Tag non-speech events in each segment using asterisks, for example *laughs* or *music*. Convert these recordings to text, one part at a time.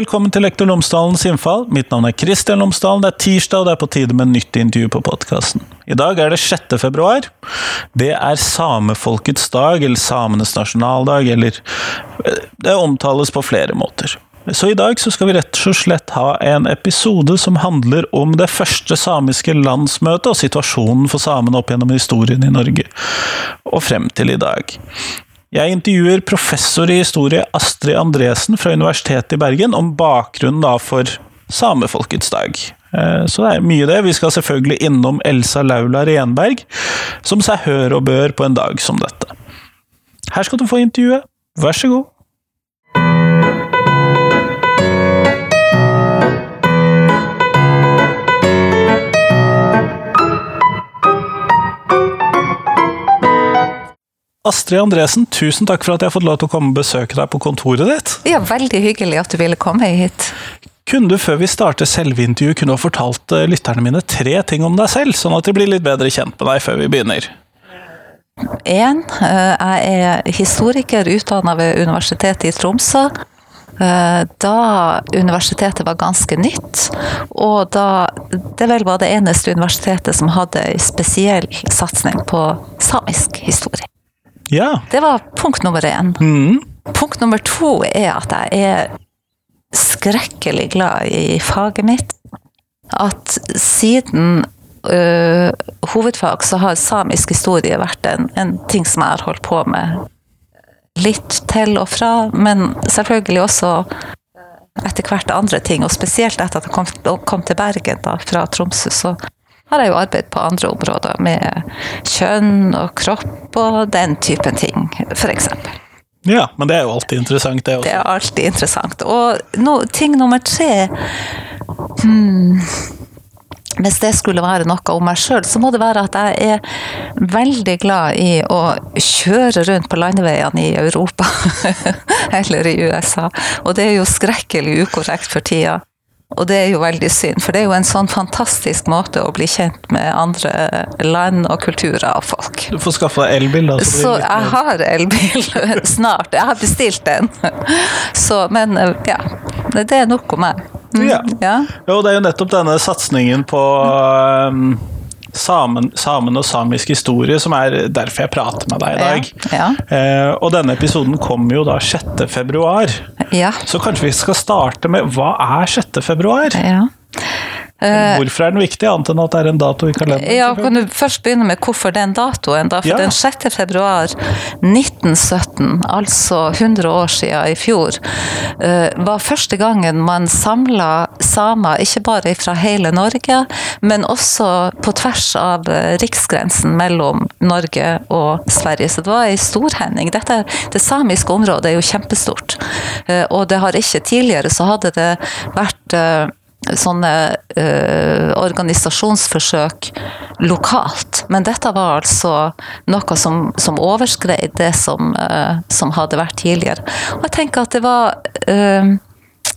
velkommen til Lektor Lomsdalens innfall. Mitt navn er Kristian Lomsdalen. Det er tirsdag, og det er på tide med nytt intervju på podkasten. I dag er det 6. februar. Det er samefolkets dag, eller samenes nasjonaldag, eller eh, Det omtales på flere måter. Så i dag så skal vi rett og slett ha en episode som handler om det første samiske landsmøtet og situasjonen for samene opp gjennom historien i Norge, og frem til i dag. Jeg intervjuer professor i historie Astrid Andresen fra Universitetet i Bergen om bakgrunnen for samefolkets dag. Eh, så det er mye det. Vi skal selvfølgelig innom Elsa Laula Renberg, som seg hør og bør på en dag som dette. Her skal du få intervjuet. Vær så god. Astrid Andresen, tusen takk for at jeg har fått lov til å komme og besøke deg på kontoret ditt. Ja, Veldig hyggelig at du ville komme hit. Kunne du før vi starter selve intervjuet, kunne ha fortalt eh, lytterne mine tre ting om deg selv, sånn at de blir litt bedre kjent med deg før vi begynner? En, eh, jeg er historiker utdanna ved Universitetet i Tromsø. Eh, da universitetet var ganske nytt, og da det vel var det eneste universitetet som hadde en spesiell satsing på samisk historie. Ja. Det var punkt nummer én. Mm. Punkt nummer to er at jeg er skrekkelig glad i faget mitt. At siden ø, hovedfag så har samisk historie vært en, en, ting som jeg har holdt på med litt til og fra, men selvfølgelig også etter hvert andre ting. Og spesielt etter at jeg kom, kom til Bergen da, fra Tromsø, så har jeg jo arbeidet på andre områder, med kjønn og kropp og den typen ting, f.eks. Ja, men det er jo alltid interessant, det også. Det er alltid interessant. Og no, ting nummer tre hmm, Hvis det skulle være noe om meg sjøl, så må det være at jeg er veldig glad i å kjøre rundt på landeveiene i Europa. *laughs* Eller i USA. Og det er jo skrekkelig ukorrekt for tida. Og det er jo veldig synd, for det er jo en sånn fantastisk måte å bli kjent med andre land og kulturer og folk. Du får skaffe deg elbil, da. Så, så jeg har elbil *laughs* snart. Jeg har bestilt den. Så, men ja. Det er nok om meg. Mm, ja. ja. Jo, det er jo nettopp denne satsingen på um samen, samen, og samisk historie, som er derfor jeg prater med deg i dag. Ja, ja. Eh, og denne episoden kommer jo da 6. februar. Ja. Så kanskje vi skal starte med hva er 6. februar? Ja. Eh, hvorfor er den viktig, annet enn at det er en dato i kalenderen? Ja, Kan du først begynne med hvorfor den datoen? da? For ja. den 6. februar 1917, altså 100 år siden i fjor, eh, var første gangen man samla samer, ikke bare fra hele Norge, men også på tvers av eh, riksgrensen mellom Norge og Sverige. Så det var ei storhending. Dette, det samiske området er jo kjempestort, og det har ikke tidligere så hadde det vært sånne eh, organisasjonsforsøk lokalt. Men dette var altså noe som, som overskred det som, eh, som, hadde vært tidligere. Og jeg tenker at det var uh,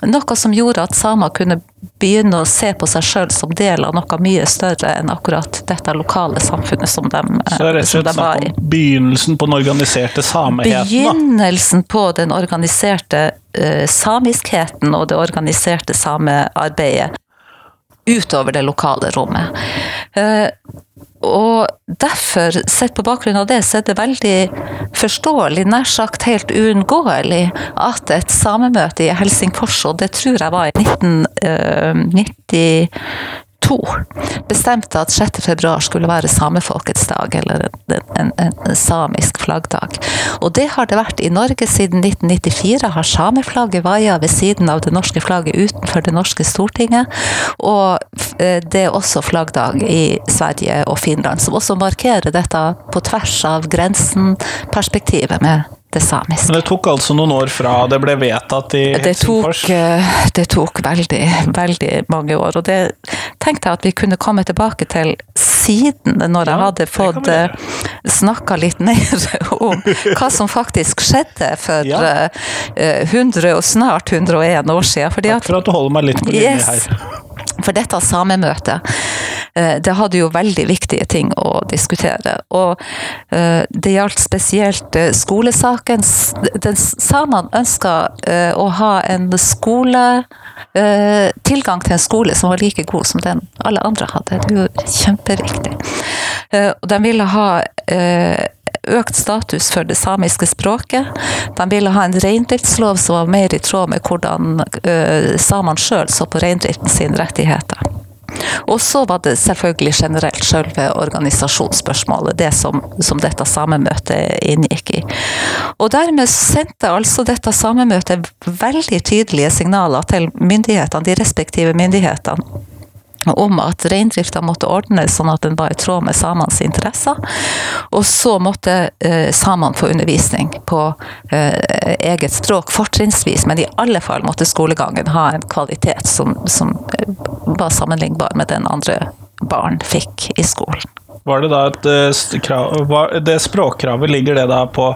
noe som gjorde at samer kunne begynne å se på seg sjøl som del av noe mye større enn akkurat dette lokale samfunnet som de, Så det er rett og slett snakk om begynnelsen på den organiserte sameheten? Begynnelsen på den organiserte uh, samiskheten og det organiserte samearbeidet utover det lokale rommet. Uh, og derfor, sett på bakgrunn av det, så er det veldig forståelig, nær sagt helt uunngåelig, at et samemøte i Helsingfors, og det tror jeg var i 1992, bestemte at 6. februar skulle være samefolkets dag, eller en, en, en, samisk flaggdag. Og det har det vært i Norge siden 1994. Har sameflagget vaia ved siden av det norske flagget utenfor det norske Stortinget. Og eh, det er også flaggdag i Sverige og Finland, som også markerer dette på tvers av grensen-perspektivet med det samiske. Men det tok altså noen år fra det ble vedtatt i Helsingfors? Det tok, eh, det tok veldig, veldig mange år. Og det tenkte jeg at vi kunne komme tilbake til siden, når jeg hadde fått eh, snakka litt *laughs* mer om hva som faktisk skjedde for ja. 100 eh, og snart 101 år siden. Fordi Takk for at du holder meg litt på linje yes, her. For dette samemøtet det hadde jo veldig viktige ting å diskutere. Og det gjaldt spesielt skolesaken. Den Samene ønska å ha en skole Tilgang til en skole som var like god som den alle andre hadde. Det er jo kjempeviktig. Og de ville ha økt status for det samiske språket. De ville ha en reindriftslov som var mer i tråd med hvordan uh, samene sjøl så på reindriften sine rettigheter. Og så var det selvfølgelig generelt selve organisasjonsspørsmålet, det som, som dette samemøtet inngikk i. Og dermed sendte altså dette samemøtet veldig tydelige signaler til myndighetene, de respektive myndighetene om at reindrifta måtte ordnes sånn at den var i tråd med samenes interesser. Og så måtte eh, samene få undervisning på eh, eget språk, fortrinnsvis, men i alle fall måtte skolegangen ha en kvalitet som, som eh, var sammenlignbar med den andre barn fikk i skolen. Var det da et eh, krav Det språkkravet, ligger det da på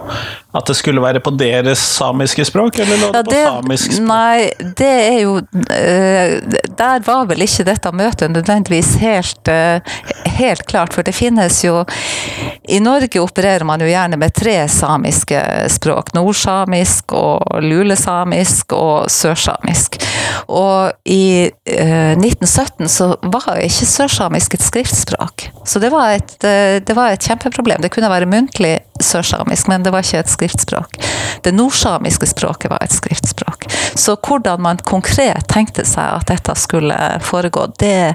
at det skulle være på deres samiske språk, eller lå det, ja, det på samisk språk? Nei, det er jo uh, Der var vel ikke dette møtet nødvendigvis helt, uh, helt klart, for det finnes jo I Norge opererer man jo gjerne med tre samiske språk. Nordsamisk og lulesamisk og sørsamisk. Og i uh, 1917 så var ikke sørsamisk et skriftspråk. Så det var et, det var et kjempeproblem. Det kunne være muntlig sørsamisk, men det var ikke et skriftspråk. Det nordsamiske språket var et skriftspråk. Så hvordan man konkret tenkte seg at dette skulle foregå, det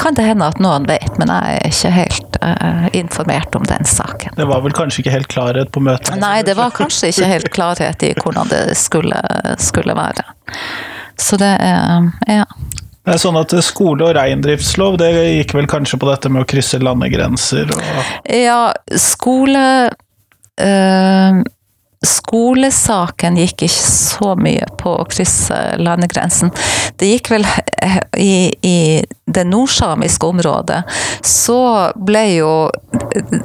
kan det hende at noen vet, men jeg er ikke helt uh, informert om den saken. Det var vel kanskje ikke helt klarhet på møtet? Nei, det var kanskje ikke helt klarhet i hvordan det skulle, skulle være. Så det er ja. Det er sånn at Skole- og reindriftslov det gikk vel kanskje på dette med å krysse landegrenser? Og... Ja, skole øh, Skolesaken gikk ikke så mye på å krysse landegrensen. Det gikk vel i, i det nordsamiske området, så ble jo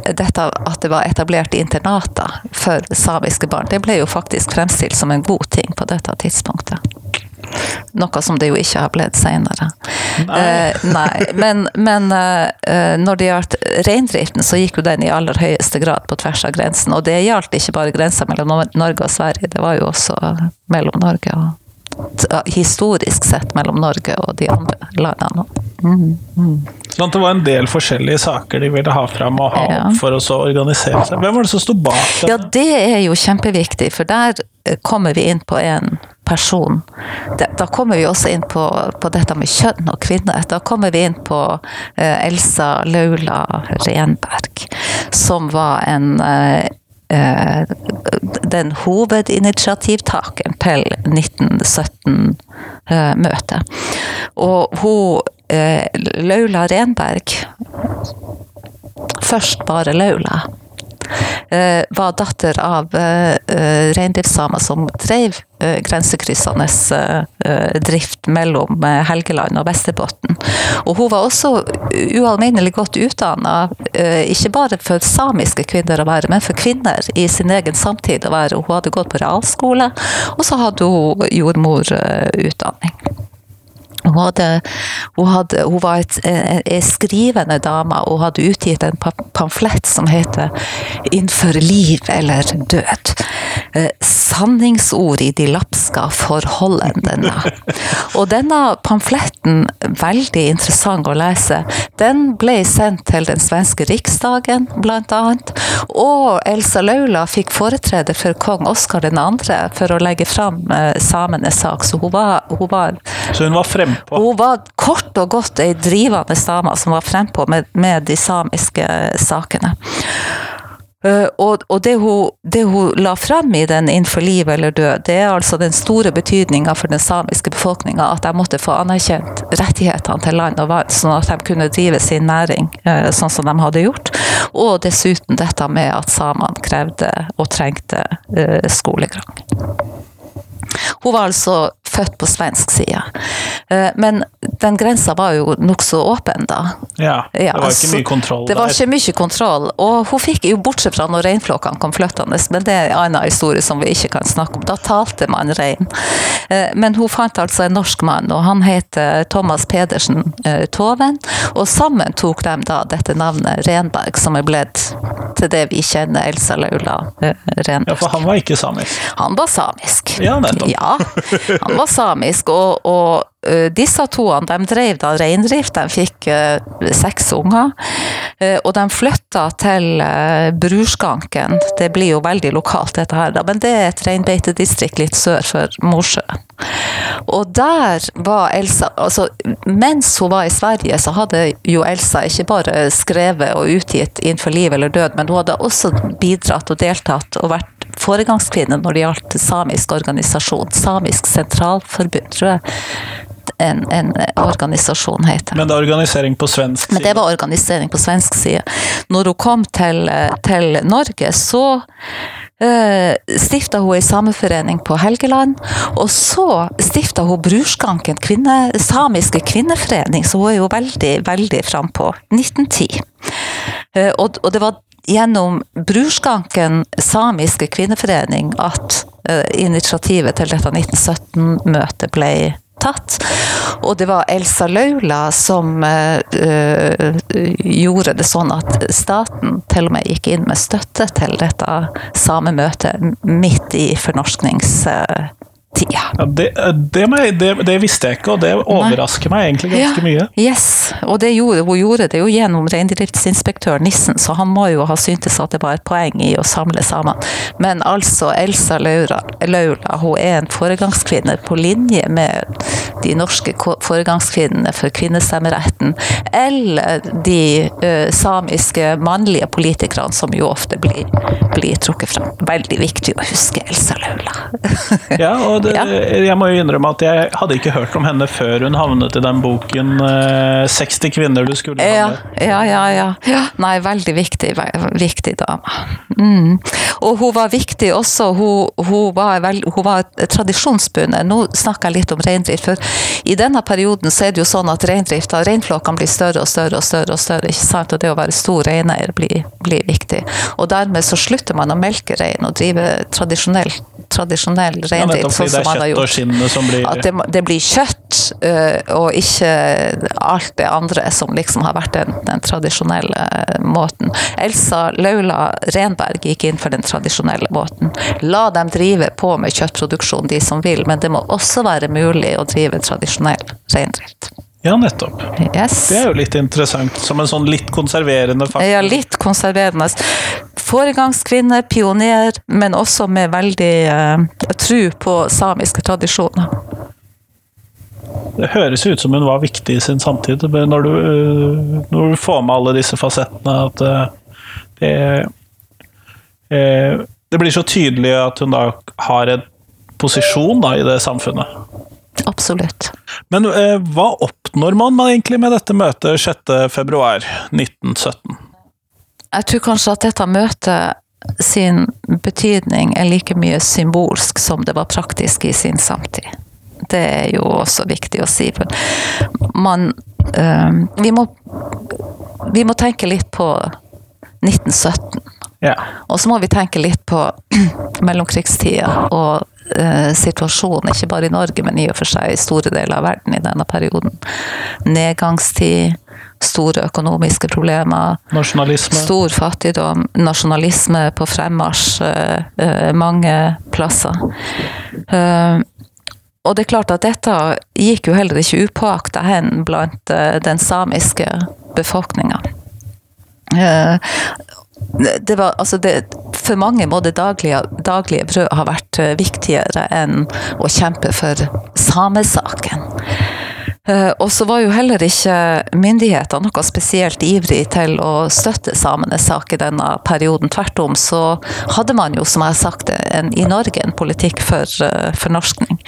dette at det var etablert internater for samiske barn, det ble jo faktisk fremstilt som en god ting på dette tidspunktet. Noe som det jo ikke har blitt senere. Nei. Eh, nei. Men, men eh, når det gjaldt reindriften, så gikk jo den i aller høyeste grad på tvers av grensen. Og det gjaldt ikke bare grensa mellom Norge og Sverige, det var jo også mellom Norge og Historisk sett mellom Norge og de andre landene. Mm, mm. Sånn at det var en del forskjellige saker de ville ha fram og ha ja. for å organisere seg. Hvem var det som sto bak det? Ja, det er jo kjempeviktig, for der kommer vi inn på en person. Da kommer vi også inn på, på, dette med kjønn og kvinner. Da kommer vi inn på uh, Elsa Laula Renberg, som var en uh, den hovedinitiativtakeren til 1917-møtet. Og hun Laula Renberg Først bare Laula Eh, var datter av eh, eh, reindriftssamer som drev grensekryssende drift mellom Helgeland og Vesterbotten. Og hun var også ualminnelig godt utdanna, ikke bare for samiske kvinner å være, men for kvinner i sin egen samtid å være. Hun hadde gått på realskole, og så hadde hun jordmorutdanning. Hun, hadde, hun, hadde, hun var ei skrivende dame og hadde utgitt en pamflett som heter 'Innenfor liv eller død'. Eh, sanningsord i de lapska forholdene. Og denne pamfletten, veldig interessant å lese, den ble sendt til den svenske riksdagen, annet. Og Elsa Laula fikk foretrede for kong Oskar 2. for å legge fram eh, samenes sak, så hun var, hun var Så hun var fremme? Hun var kort og godt ei drivende dame som var frempå med, med de samiske sakene. Uh, og, og det, hun, det, hun, la fram i den 'Innenfor liv eller død', det er altså den store betydninga for den samiske befolkninga at de måtte få anerkjent rettighetene til land og vann, sånn at de kunne drive sin næring uh, sånn som de hadde gjort. Og dessuten dette med at samene krevde og trengte uh, skolegang. Hun var altså født på svensk side. Eh, men den grensa var jo nokså åpen da. Ja, det var ikke mye kontroll der. Det var ikke mye kontroll. Og hun fikk jo, bortsett fra når reinflokkene kom flyttende, men det er en annen historie som vi ikke kan snakke om. Da talte man rein. Eh, men hun fant altså en norsk mann, og han heter Thomas Pedersen eh, Toven. Og sammen tok de da dette navnet Renberg, som er blitt til det vi kjenner Elsa Laula Renberg. Ja, for han var ikke samisk? Han var samisk. Ja, nettopp. Ja, han var samisk, og, og uh, disse toene de drev da reindrift. De fikk uh, seks unger. Uh, og de flytta til Brurskanken. Det blir jo veldig lokalt, dette her, da, men det er et reinbeitedistrikt litt sør for Mosjøen. Og der var Elsa altså Mens hun var i Sverige, så hadde jo Elsa ikke bare skrevet og utgitt 'Innenfor liv eller død', men hun hadde også bidratt og deltatt og vært foregangskvinne når det gjaldt samisk organisasjon. Samisk sentralforbund, tror jeg en, en, organisasjon heter. Men det er organisering på svensk side? Men det var organisering på svensk side. Når hun kom til, til Norge, så uh, eh, stifta hun ei sameforening på Helgeland. Og så stifta hun Brurskanken kvinne, samiske kvinneforening, så hun er jo veldig, veldig frampå. 1910. Uh, og, og det var gjennom Brurskanken samiske kvinneforening at uh, initiativet til dette 1917-møtet ble tatt. Og det var Elsa Laula som uh, gjorde det sånn at staten til og med gikk inn med støtte til dette samemøtet midt i fornorsknings... tida. Ja, det, det, det, det, visste jeg ikke, og det overrasker meg egentlig ganske ja, mye. Yes, og gjorde, hun gjorde det jo gjennom reindriftsinspektør Nissen, så han må jo ha syntes at det var et poeng i å samle sammen. Men altså, Elsa Laura, Laula hun er en foregangskvinne på linje med de norske foregangskvinnene for kvinnestemmeretten, eller de ø, samiske mannlige politikerne som jo ofte blir, blir trukket fram. Veldig viktig å huske Elsa Laula. *laughs* ja, og det, ja. jeg må jo innrømme at jeg hadde ikke hørt om henne før hun havnet i den boken uh, 60 kvinner du skulle ha med. Ja, ja, ja, ja. Nei, veldig viktig, viktig dame. Mm. Og hun var viktig også, hun, hun var, vel, hun var tradisjonsbundet. Nå snakker jeg litt om reindrift. for i denne perioden så er det jo sånn at reindrifta, reinflokkene blir større og større og større. Og større, ikke sant? Og det å være stor reineier blir, blir, viktig. Og dermed så slutter man å melke rein og drive tradisjonell, tradisjonell reindrift. Ja, sånn som man har gjort. At det, det, blir kjøtt, øh, og ikke alt det andre som liksom har vært den, den tradisjonelle måten. Elsa Laula Renberg gikk inn for den tradisjonelle måten. La dem drive på med kjøttproduksjon, de som vil, men det må også være mulig å drive tradisjonell reindrift. Ja, nettopp. Yes. Det er jo litt interessant. Som en sånn litt konserverende faktor. Ja, litt konserverende. Foregangskvinne, pioner, men også med veldig uh, tro på samiske tradisjoner. Det høres ut som hun var viktig i sin samtid, når du, uh, når du får med alle disse fasettene. At uh, det, det blir så tydelig at hun da har en posisjon da, i det samfunnet. Absolutt. Men eh, hva oppnår man egentlig med dette møtet 6.2.1917? Jeg tror kanskje at dette møtet sin betydning er like mye symbolsk som det var praktisk i sin samtid. Det er jo også viktig å si. Man øh, vi, må, vi må tenke litt på 1917. Ja. Og så må vi tenke litt på *clears throat* mellomkrigstida og eh, situasjonen, ikke bare i Norge, men i og for seg i store deler av verden i denne perioden. Nedgangstid, store økonomiske problemer. Nasjonalisme. Stor fattigdom. Nasjonalisme på fremmarsj eh, eh, mange plasser. Eh, og det er klart at dette gikk jo heller ikke upåakta hen blant eh, den samiske befolkninga. Det var, altså det, for mange må det daglige, daglige brød ha vært eh, viktigere enn å kjempe for samesaken. Eh, og så var jo heller ikke myndighetene noe spesielt ivrig til å støtte samenes sak i denne perioden. Tvert om så hadde man jo, som jeg har sagt, en, i Norge en politikk for uh, fornorskning.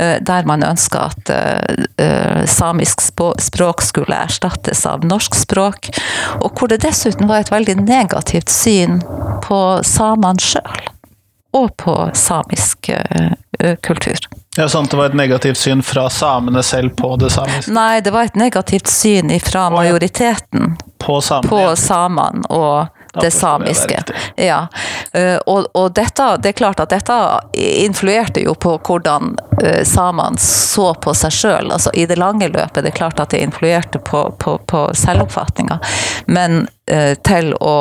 Uh, der man ønska at samisk språk skulle erstattes av norsk språk. Og hvor det dessuten var et veldig negativt syn på samene sjøl. Og på samisk kultur. Ja, sånn at det var et negativt syn fra samene selv på det samiske? Nei, det var et negativt syn fra majoriteten på samene, på samene og det samiske. Ja. Eh, og, og, dette, det er klart at dette influerte jo på hvordan uh, samene så på seg sjøl. Altså, I det lange løpet det er klart at det influerte på, på, på selvoppfatninga. Men uh, til å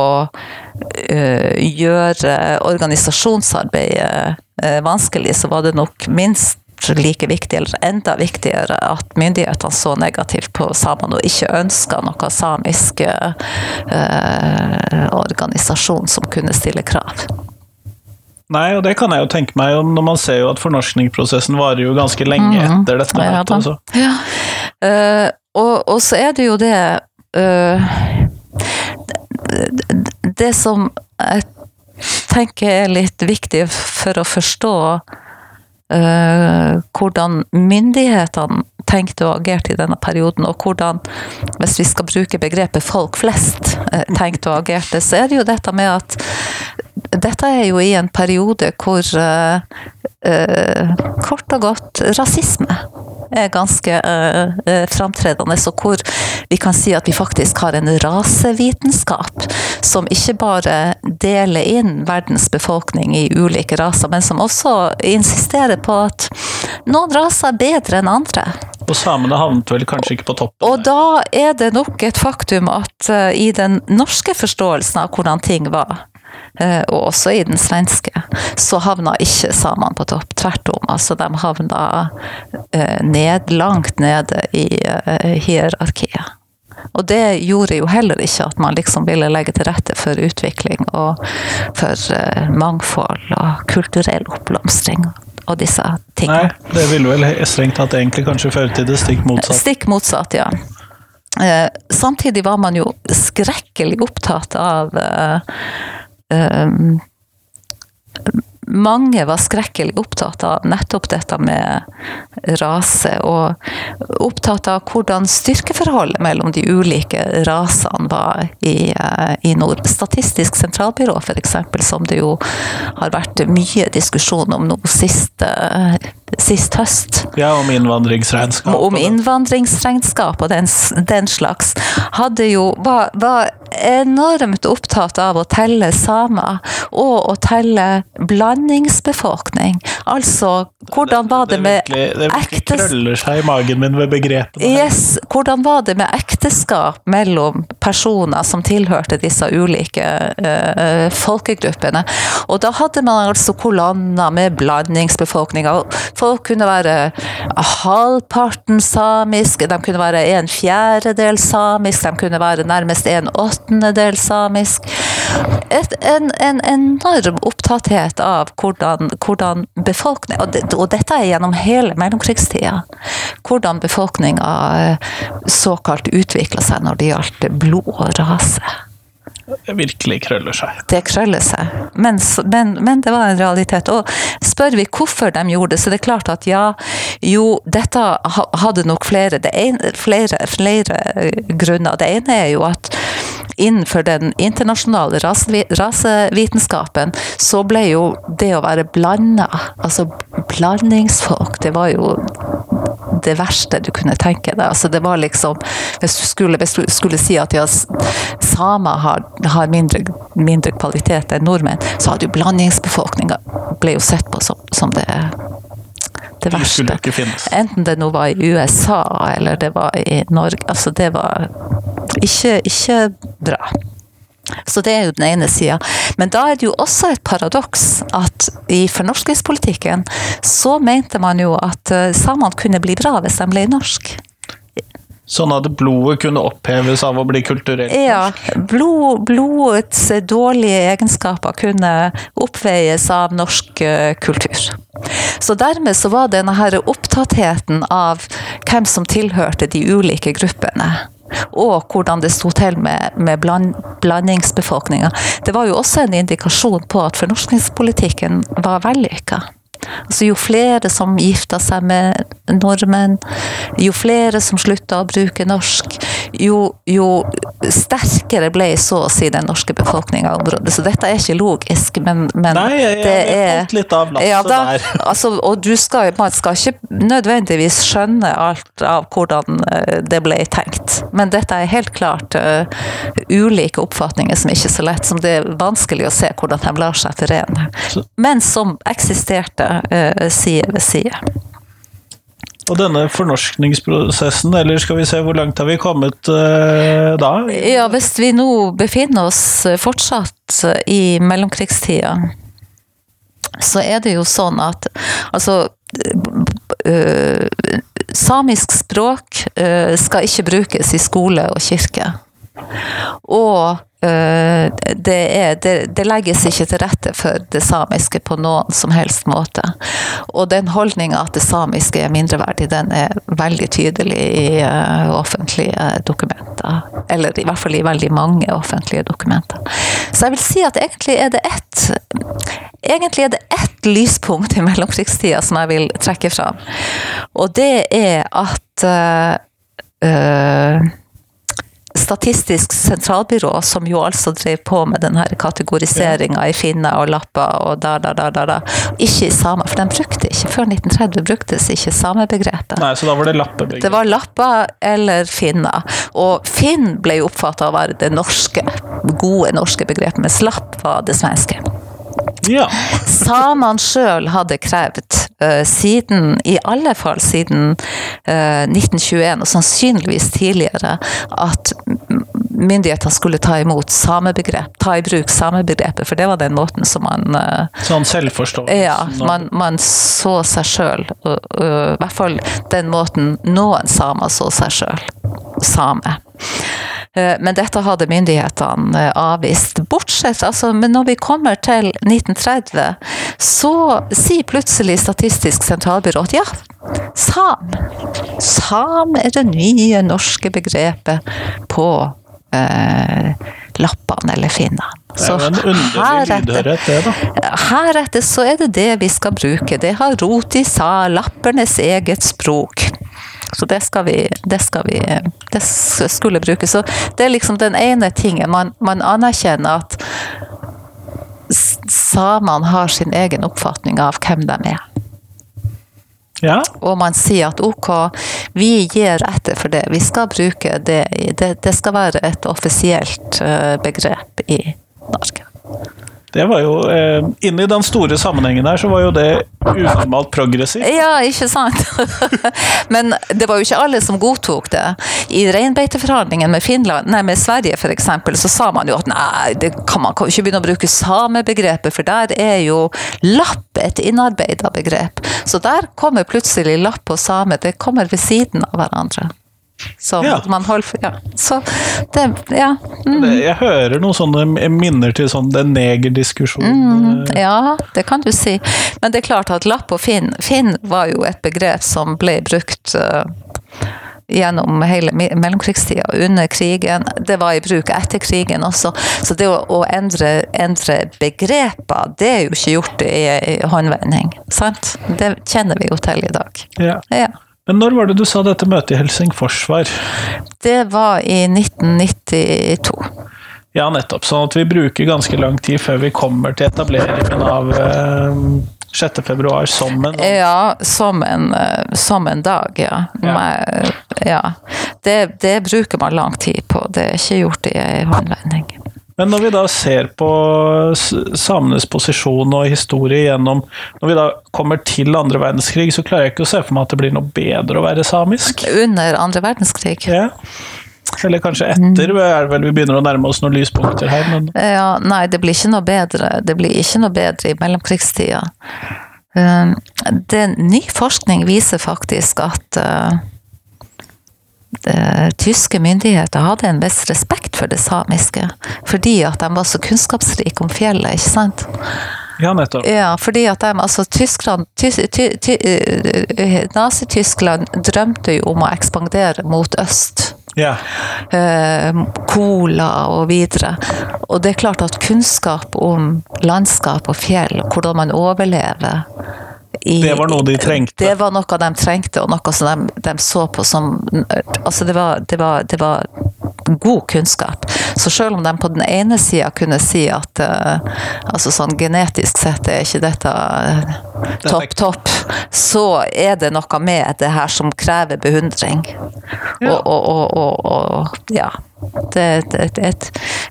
gjøre organisasjonsarbeidet vanskelig, så var det nok minst like viktig, eller enda viktigere, at myndighetene så negativt på samene og ikke ønska noe samisk eh, organisasjon som kunne stille krav. Nei, og det kan jeg jo tenke meg, når man ser jo at fornorskningsprosessen varer jo ganske lenge mm, etter dette ja, altså. Ja. Uh, og, og, så er det jo det uh, Det som jeg tenker er litt viktig for å forstå hvordan myndighetene tenkte og agerte i denne perioden, og hvordan, hvis vi skal bruke begrepet folk flest, uh, tenkte og agerte, så er det jo dette med at dette er jo i en periode hvor uh, kort og godt rasisme er ganske uh, framtredende, og hvor vi kan si at vi faktisk har en rasevitenskap som ikke bare deler inn verdens befolkning i ulike raser, men som også insisterer på at noen raser er bedre enn andre. Og samene havnet vel kanskje ikke på toppen? Og da er det nok et faktum at uh, i den norske forståelsen av hvordan ting var, og også i den svenske, så havna ikke samene på topp. Tvert om. Altså, de havna eh, ned, langt nede i eh, hierarkiet. Og det gjorde jo heller ikke at man liksom ville legge til rette for utvikling og for mangfold og kulturell oppblomstring og disse tingene. Nei, det ville vel strengt tatt egentlig kanskje føre til det stikk motsatt? Stikk motsatt, ja. Samtidig var man jo skrekkelig opptatt av um, mange var skrekkelig opptatt av nettopp dette med rase, og opptatt av hvordan styrkeforholdet mellom de ulike rasene var i, eh, i nord. Statistisk sentralbyrå f.eks., som det jo har vært mye diskusjon om nå sist, sist høst. Ja, om innvandringsregnskap. Om innvandringsregnskap og den, den slags. Hadde jo, var, var enormt opptatt av å telle samer, og å telle blandingsbefolkning. Altså, hvordan var det med Det krøller seg i magen min ved begrepet. Yes, hvordan var det med ekteskap mellom personer som tilhørte disse ulike uh, folkegruppene? Og da hadde man altså kolonner med blandingsbefolkninger. Folk kunne være halvparten samisk, de kunne være en fjerdedel samisk, de kunne være nærmest en åttendedel samisk. Et, en, en enorm opptatthet av hvordan, hvordan befolkning og, det, og, dette er gjennom hele mellomkrigstida. Hvordan befolkninga eh, såkalt utvikla seg når det gjaldt blod og rase. Det virkelig krøller seg. Det krøller seg, men, men, men, det var en realitet. Og spør vi hvorfor de gjorde det, så det er klart at ja, jo, dette hadde nok flere, ene, flere, flere grunner. Det ene er jo at innenfor den internasjonale rasevitenskapen, så ble jo det å være blanda, altså blandingsfolk, det var jo det verste du kunne tenke deg. Altså det var liksom Hvis du skulle, hvis du skulle si at ja, samer har, har mindre, mindre, kvalitet enn nordmenn, så hadde jo blandingsbefolkninga ble jo sett på som, som det det verste. Enten det nå var i USA eller det var i Norge. Altså, det var ikke, ikke bra. Så det er jo den ene sida. Men da er det jo også et paradoks at i fornorskingspolitikken så mente man jo at eh, samene kunne bli bra hvis de ble norsk. Sånn at blodet kunne oppheves av å bli kulturelt Ja. Blod, blodets dårlige egenskaper kunne oppveies av norsk eh, kultur. Så dermed så var denne her opptattheten av hvem som tilhørte de ulike gruppene og hvordan det sto til med, med bland, blandingsbefolkninga. Det var jo også en indikasjon på at fornorskningspolitikken var vellykka. Altså, jo flere som gifta seg med nordmenn, jo flere som slutta å bruke norsk, jo, jo sterkere ble så å si den norske befolkninga i området. Så dette er ikke logisk, men, men Nei, jeg, det jeg er falt litt av lasset ja, da, der. *laughs* altså, og du skal, man skal ikke nødvendigvis skjønne alt av hvordan eh, det ble tenkt. Men dette er helt klart uh, ulike oppfatninger som ikke er så lett, som det er vanskelig å se hvordan de lar seg forene. Men som eksisterte side ved side. Og denne fornorskningsprosessen, eller skal vi se hvor langt har vi kommet uh, da? Ja, hvis vi nå befinner oss fortsatt i mellomkrigstida, så er det jo sånn at altså uh, Samisk språk uh, skal ikke brukes i skole og kirke. Og det, er, det, det, legges ikke til rette for det samiske på noen som helst måte. Og den holdninga at det samiske er mindreverdig, den er veldig tydelig i uh, offentlige dokumenter. Eller i hvert fall i veldig mange offentlige dokumenter. Så jeg vil si at egentlig er det ett Egentlig er det ett lyspunkt i mellomkrigstida som jeg vil trekke fram. Og det er at uh, Statistisk sentralbyrå, som jo altså drev på med den her kategoriseringa i finner og lapper og da, da, da, da, da. Ikke i samer, for de brukte ikke før 1930 bruktes ikke samebegrepet. Nei, så da var det lappebegrep. Det var lapper eller finner. Og finn ble jo oppfatta å være det norske, gode norske begrepet, mens lapp var det svenske. Ja. Samene sjøl hadde krevd, siden, i alle fall siden uh, 1921, og sannsynligvis tidligere, at myndighetene skulle ta imot samebegrep, ta i bruk samebegrepet, for det var den måten som man uh, Sånn selvforståelse? Ja, man, man så seg sjøl. I hvert fall den måten noen samer så seg sjøl. Same. Men dette hadde myndighetene avvist. Bortsett altså, Men når vi kommer til 1930, så sier plutselig Statistisk sentralbyrå at ja, sam. Sam er det nye norske begrepet på eh, lappene eller finnene. Så er da. Heretter så er det det vi skal bruke. Det har rot i sa, lappernes eget språk. Så det skal vi Det, skal vi, det skulle brukes. Så det er liksom den ene tingen. Man, man anerkjenner at samene har sin egen oppfatning av hvem de er. Ja. Og man sier at ok, vi gir etter for det. Vi skal bruke det. Det, det skal være et offisielt begrep i Norge. Det var jo, eh, Inni den store sammenhengen her, så var jo det unormalt progressivt. Ja, ikke sant? *laughs* Men det var jo ikke alle som godtok det. I reinbeiteforhandlingen med, Finland, nei, med Sverige f.eks., så sa man jo at nei, det kan man ikke begynne å bruke samebegrepet, for der er jo lapp et innarbeida begrep. Så der kommer plutselig lapp og same, det kommer ved siden av hverandre. Så Ja. man holder Ja. Så det Ja. Mm. Det, jeg hører noen sånne minner til sånn den negerdiskusjonen. Mm, Ja, det kan du si. Men det er klart at lapp og finn Finn var jo et begrep som ble brukt uh, gjennom hele me- mellomkrigstida, under krigen. Det var i bruk etter krigen også. Så det å, å endre, endre begreper, det er jo ikke gjort i, i håndvending. Sant? Det kjenner vi jo til i dag. Ja. Ja. Men når var det du sa dette møtet i Helsingfors var? Det var i 1992. Ja, nettopp. Sånn at vi bruker ganske lang tid før vi kommer til etableringen av eh, 6. februar som en Ja, som en, eh, som en dag, ja. Ja. Med, ja. Det, det bruker man lang tid på. Det er ikke gjort i en håndvending. Men når vi da ser på samenes posisjon og historie gjennom Når vi da kommer til andre verdenskrig, så klarer jeg ikke å se for meg at det blir noe bedre å være samisk. Under andre verdenskrig. Ja. Eller kanskje etter, er det vel vi begynner å nærme oss noen lyspunkter her, men Ja, nei, det blir ikke noe bedre. Det blir ikke noe bedre i mellomkrigstida. Um, det, ny forskning viser faktisk at uh, det, tyske myndigheter hadde en viss respekt for det samiske. Fordi at de var så kunnskapsrike om fjellet, ikke sant? ja, nettopp. Ja, fordi at de, altså Tyskland, ty, ty, ty, eh, Nazi-Tyskland drømte jo om å ekspandere mot øst. Ja. Eh, cola og videre. Og det er klart at kunnskap om landskap og fjell, hvordan man overlever i, Det var noe de trengte? Det var noe de trengte, og noe som de, de så på som Altså, det var, det var, det var god kunnskap. Så selv om de på den ene sida kunne si at uh, altså sånn genetisk sett er ikke dette uh, topp, topp, så er det noe med det her som krever beundring. Og, og, og, og, ja. Det er et, et,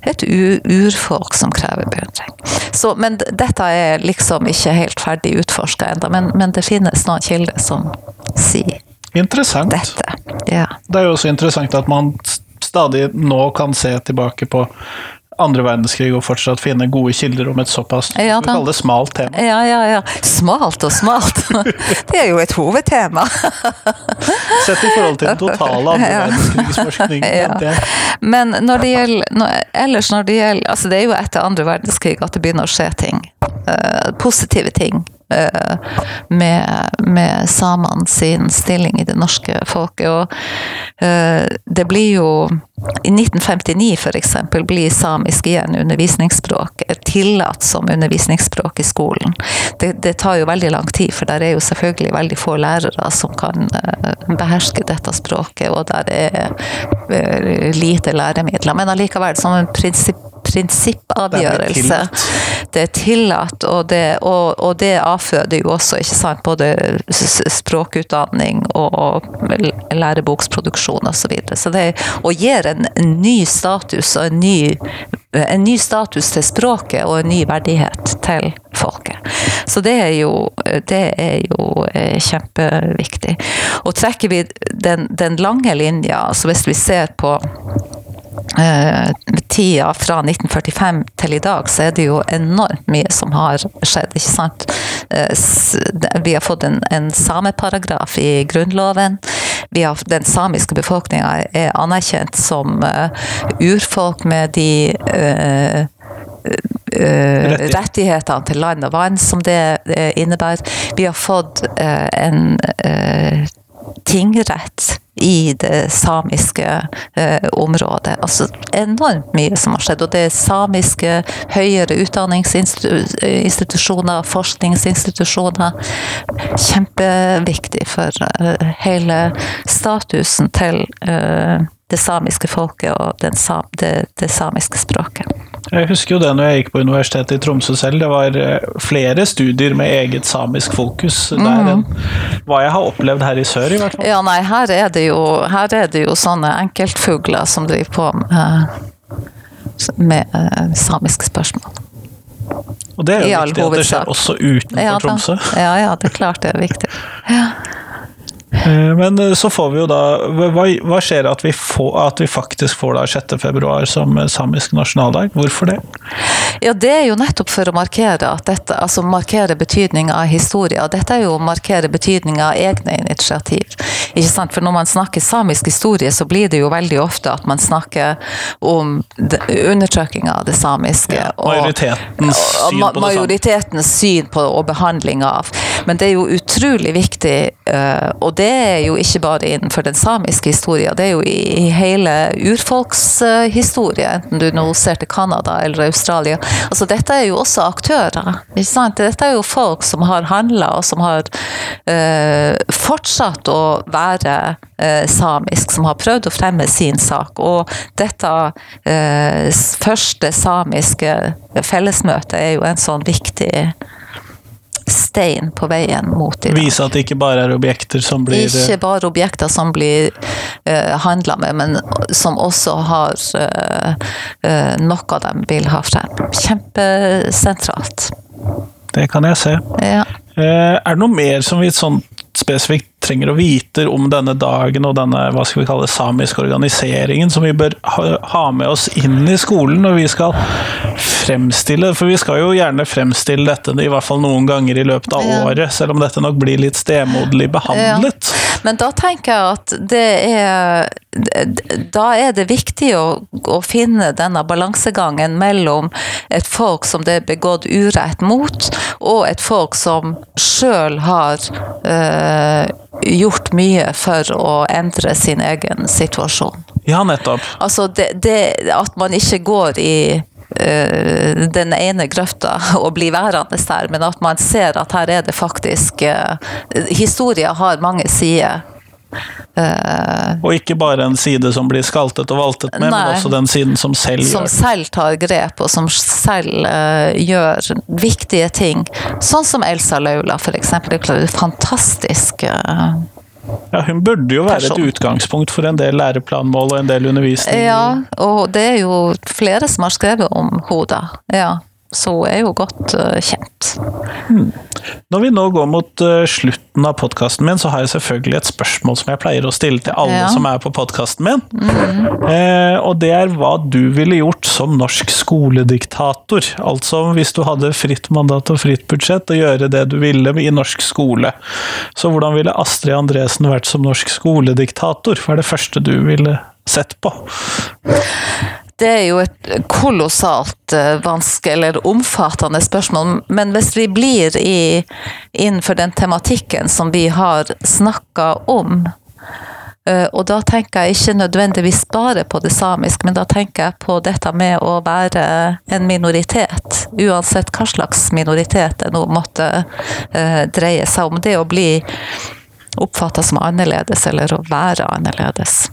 et, urfolk som krever beundring. Så, men dette er liksom ikke helt ferdig utforska ennå, men, men, det finnes noen kilder som sier Interessant. dette. Ja. Det er jo også interessant at man stadig nå kan se tilbake på andre verdenskrig og fortsatt finne gode kilder om et såpass ja, vi kaller det smalt tema. Ja, ja, ja. Smalt og smalt. Det er jo et hovedtema. Sett i forhold til den totale andre ja. verdenskrigsforskningen. Ja. Men når det gjelder, når, ellers når det gjelder altså Det er jo etter andre verdenskrig at det begynner å skje ting. Uh, positive ting med, med samene sin stilling i det norske folket. Og eh, det blir jo I 1959 f.eks. blir samisk igjen undervisningsspråk. Tillatt som undervisningsspråk i skolen. Det, det, tar jo veldig lang tid, for der er jo selvfølgelig veldig få lærere som kan eh, beherske dette språket, og der er lite læremidler. Men allikevel, som en prinsipp prinsippavgjørelse. Det er tillatt, og det, og, og det avføder jo også ikke sant, både språkutdanning og læreboksproduksjon osv. Så, videre. så det og gir en, en ny status og en ny, en ny status til språket og en ny verdighet til folket. Så det er jo, det er jo eh, kjempeviktig. Og trekker vi den, den lange linja, så hvis vi ser på tida fra 1945 til i dag, så er det jo enormt mye som har skjedd, ikke sant. Eh, vi har fått en, en sameparagraf i Grunnloven. Vi har, den samiske befolkninga er anerkjent som uh, urfolk med de uh, rettighetene til land og vann som det innebærer. Vi har fått en tingrett i det samiske eh, området. Altså enormt mye som har skjedd. Og det er samiske høyere utdanningsinstitusjoner, forskningsinstitusjoner. Kjempeviktig for eh, hele statusen til eh, det samiske folket og sam, det, det, samiske språket. Jeg husker jo det når jeg gikk på Universitetet i Tromsø selv. Det var eh, flere studier med eget samisk fokus der mm. enn hva jeg har opplevd her i sør, i hvert fall. Ja, nei, her er det jo, er det jo sånne enkeltfugler som driver på med, med uh, samiske spørsmål. Og det er jo viktig at det skjer også utenfor ja, Tromsø. Ja, ja, det er klart det er viktig. Ja. Eh, men eh, så får vi jo da Hva, hva skjer at vi, får, at vi faktisk får da 6. februar som eh, samisk nasjonaldag? Hvorfor det? Ja, det er jo nettopp for å markere at dette, altså markere betydninga av historie. Dette er jo å markere betydninga av egne initiativ. Ikke sant? For når man snakker samisk historie, så blir det jo veldig ofte at man snakker om undertrykkinga av det samiske. Ja, majoritetens og, syn på det Majoritetens syn på og behandling av. Men det er jo utrolig viktig, og det er jo ikke bare innenfor den samiske historien, det er jo i hele urfolkshistorie, enten du nå ser til Canada eller Australia. Altså dette er jo også aktører. ikke sant? Dette er jo folk som har handla, og som har eh, fortsatt å være eh, samisk, som har prøvd å fremme sin sak. Og dette eh, første samiske fellesmøtet er jo en sånn viktig stein på veien mot i dag. Vise at det ikke bare er objekter som blir Ikke bare objekter som blir uh, eh, handla med, men som også har uh, uh, noe de vil ha frem. Kjempesentralt. Det kan jeg se. Ja. er det noe mer som vi sånn spesifikt trenger å vite om denne dagen og denne hva skal vi kalle samiske organiseringen, som vi bør ha med oss inn i skolen når vi skal fremstille For vi skal jo gjerne fremstille dette i hvert fall noen ganger i løpet av ja. året, selv om dette nok blir litt stemoderlig behandlet. Ja. Men da tenker jeg at det er Da er det viktig å, å finne denne balansegangen mellom et folk som det er begått urett mot, og et folk som sjøl har øh, gjort mye for å endre sin egen situasjon. Ja, nettopp. Altså det, det at man ikke går i den ene grøfta og *laughs* bli værende der, men at man ser at her er det faktisk uh, Historia har mange sider. Uh, og ikke bare en side som blir skaltet og valtet med, nei, men også den siden som selv som gjør Som selv tar grep, og som selv uh, gjør viktige ting. Sånn som Elsa Laula, for eksempel. Fantastisk. Uh, ja, Hun burde jo være person. et utgangspunkt for en del læreplanmål og en del undervisning. Ja, og det er jo flere som har skrevet om henne. Ja så er jo godt uh, kjent. Hmm. Når vi nå går mot uh, slutten av podkasten min, så har jeg selvfølgelig et spørsmål som jeg pleier å stille til alle ja. som er på podkasten min. Mm. Eh, og det er hva du ville gjort som norsk skolediktator. Altså hvis du hadde fritt mandat og fritt budsjett og gjøre det du ville i norsk skole. Så hvordan ville Astrid Andresen vært som norsk skolediktator? Hva er det første du ville sett på? Det er jo et kolossalt eh, vanskelig eller omfattende spørsmål. Men hvis vi blir i, innenfor den tematikken som vi har snakka om, eh, og da tenker jeg ikke nødvendigvis bare på det samiske, men da tenker jeg på dette med å være en minoritet. Uansett hva slags minoritet det nå måtte uh, dreie seg om. Det å bli oppfatta som annerledes, eller å være annerledes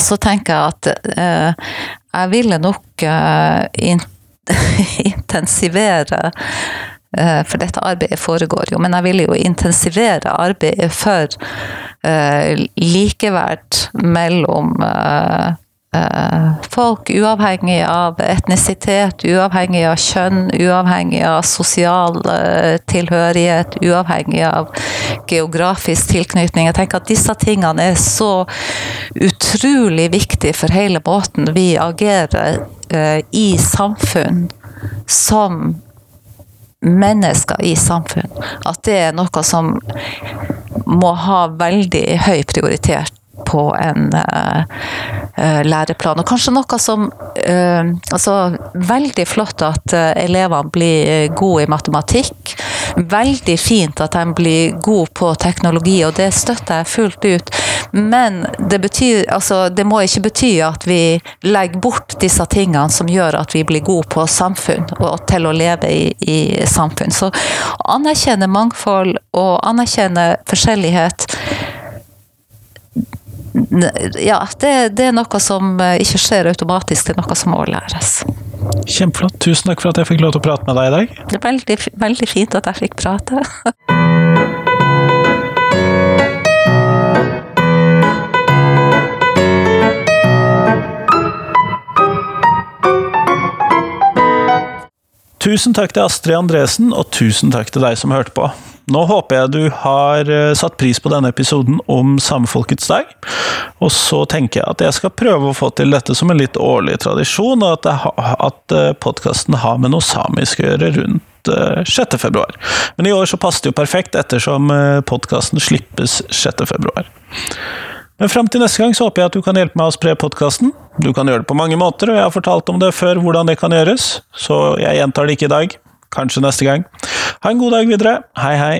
så tenker jeg at eh, jeg ville nok eh, in *laughs* intensivere eh, For dette arbeidet foregår jo, men jeg ville jo intensivere arbeidet for eh, likeverd mellom eh, Eh, folk, uavhengig av etnisitet, uavhengig av kjønn, uavhengig av sosial tilhørighet, uavhengig av geografisk tilknytning. Jeg tenker at disse tingene er så utrolig viktige for hele måten vi agerer eh, i samfunn som mennesker i samfunn. At det er noe som må ha veldig høy prioritet på en uh, læreplan. Og kanskje noe som uh, Altså, veldig flott at elevene blir gode i matematikk. Veldig fint at de blir gode på teknologi, og det støtter jeg fullt ut. Men det, betyr, altså, det må ikke bety at vi legger bort disse tingene som gjør at vi blir gode på samfunn, og til å leve i, i samfunn. Så anerkjenne mangfold og anerkjenne forskjellighet ja, det, det, er noe som eh, ikke skjer automatisk, det er noe som må læres. Kjempeflott. Tusen takk for at jeg fikk lov til å prate med deg i dag. Det er veldig, veldig fint at jeg fikk prate. Tusen takk til Astrid Andresen, og tusen takk til deg som hørte på. Nå håper jeg du har eh, satt pris på denne episoden om samefolkets dag. Og så tenker jeg at jeg skal prøve å få til dette som en litt årlig tradisjon, og at, at eh, podkasten har med noe samisk å gjøre rundt 6. Eh. Men i år så passer det jo perfekt, ettersom podkasten slippes 6. februar. Men fram til neste gang så håper jeg at du kan hjelpe meg å spre podkasten. Du kan gjøre det på mange måter, og jeg har fortalt om det før hvordan det kan gjøres, så jeg gjentar det ikke i dag. Kanskje neste gang. Ha en god dag videre. Hei, hei.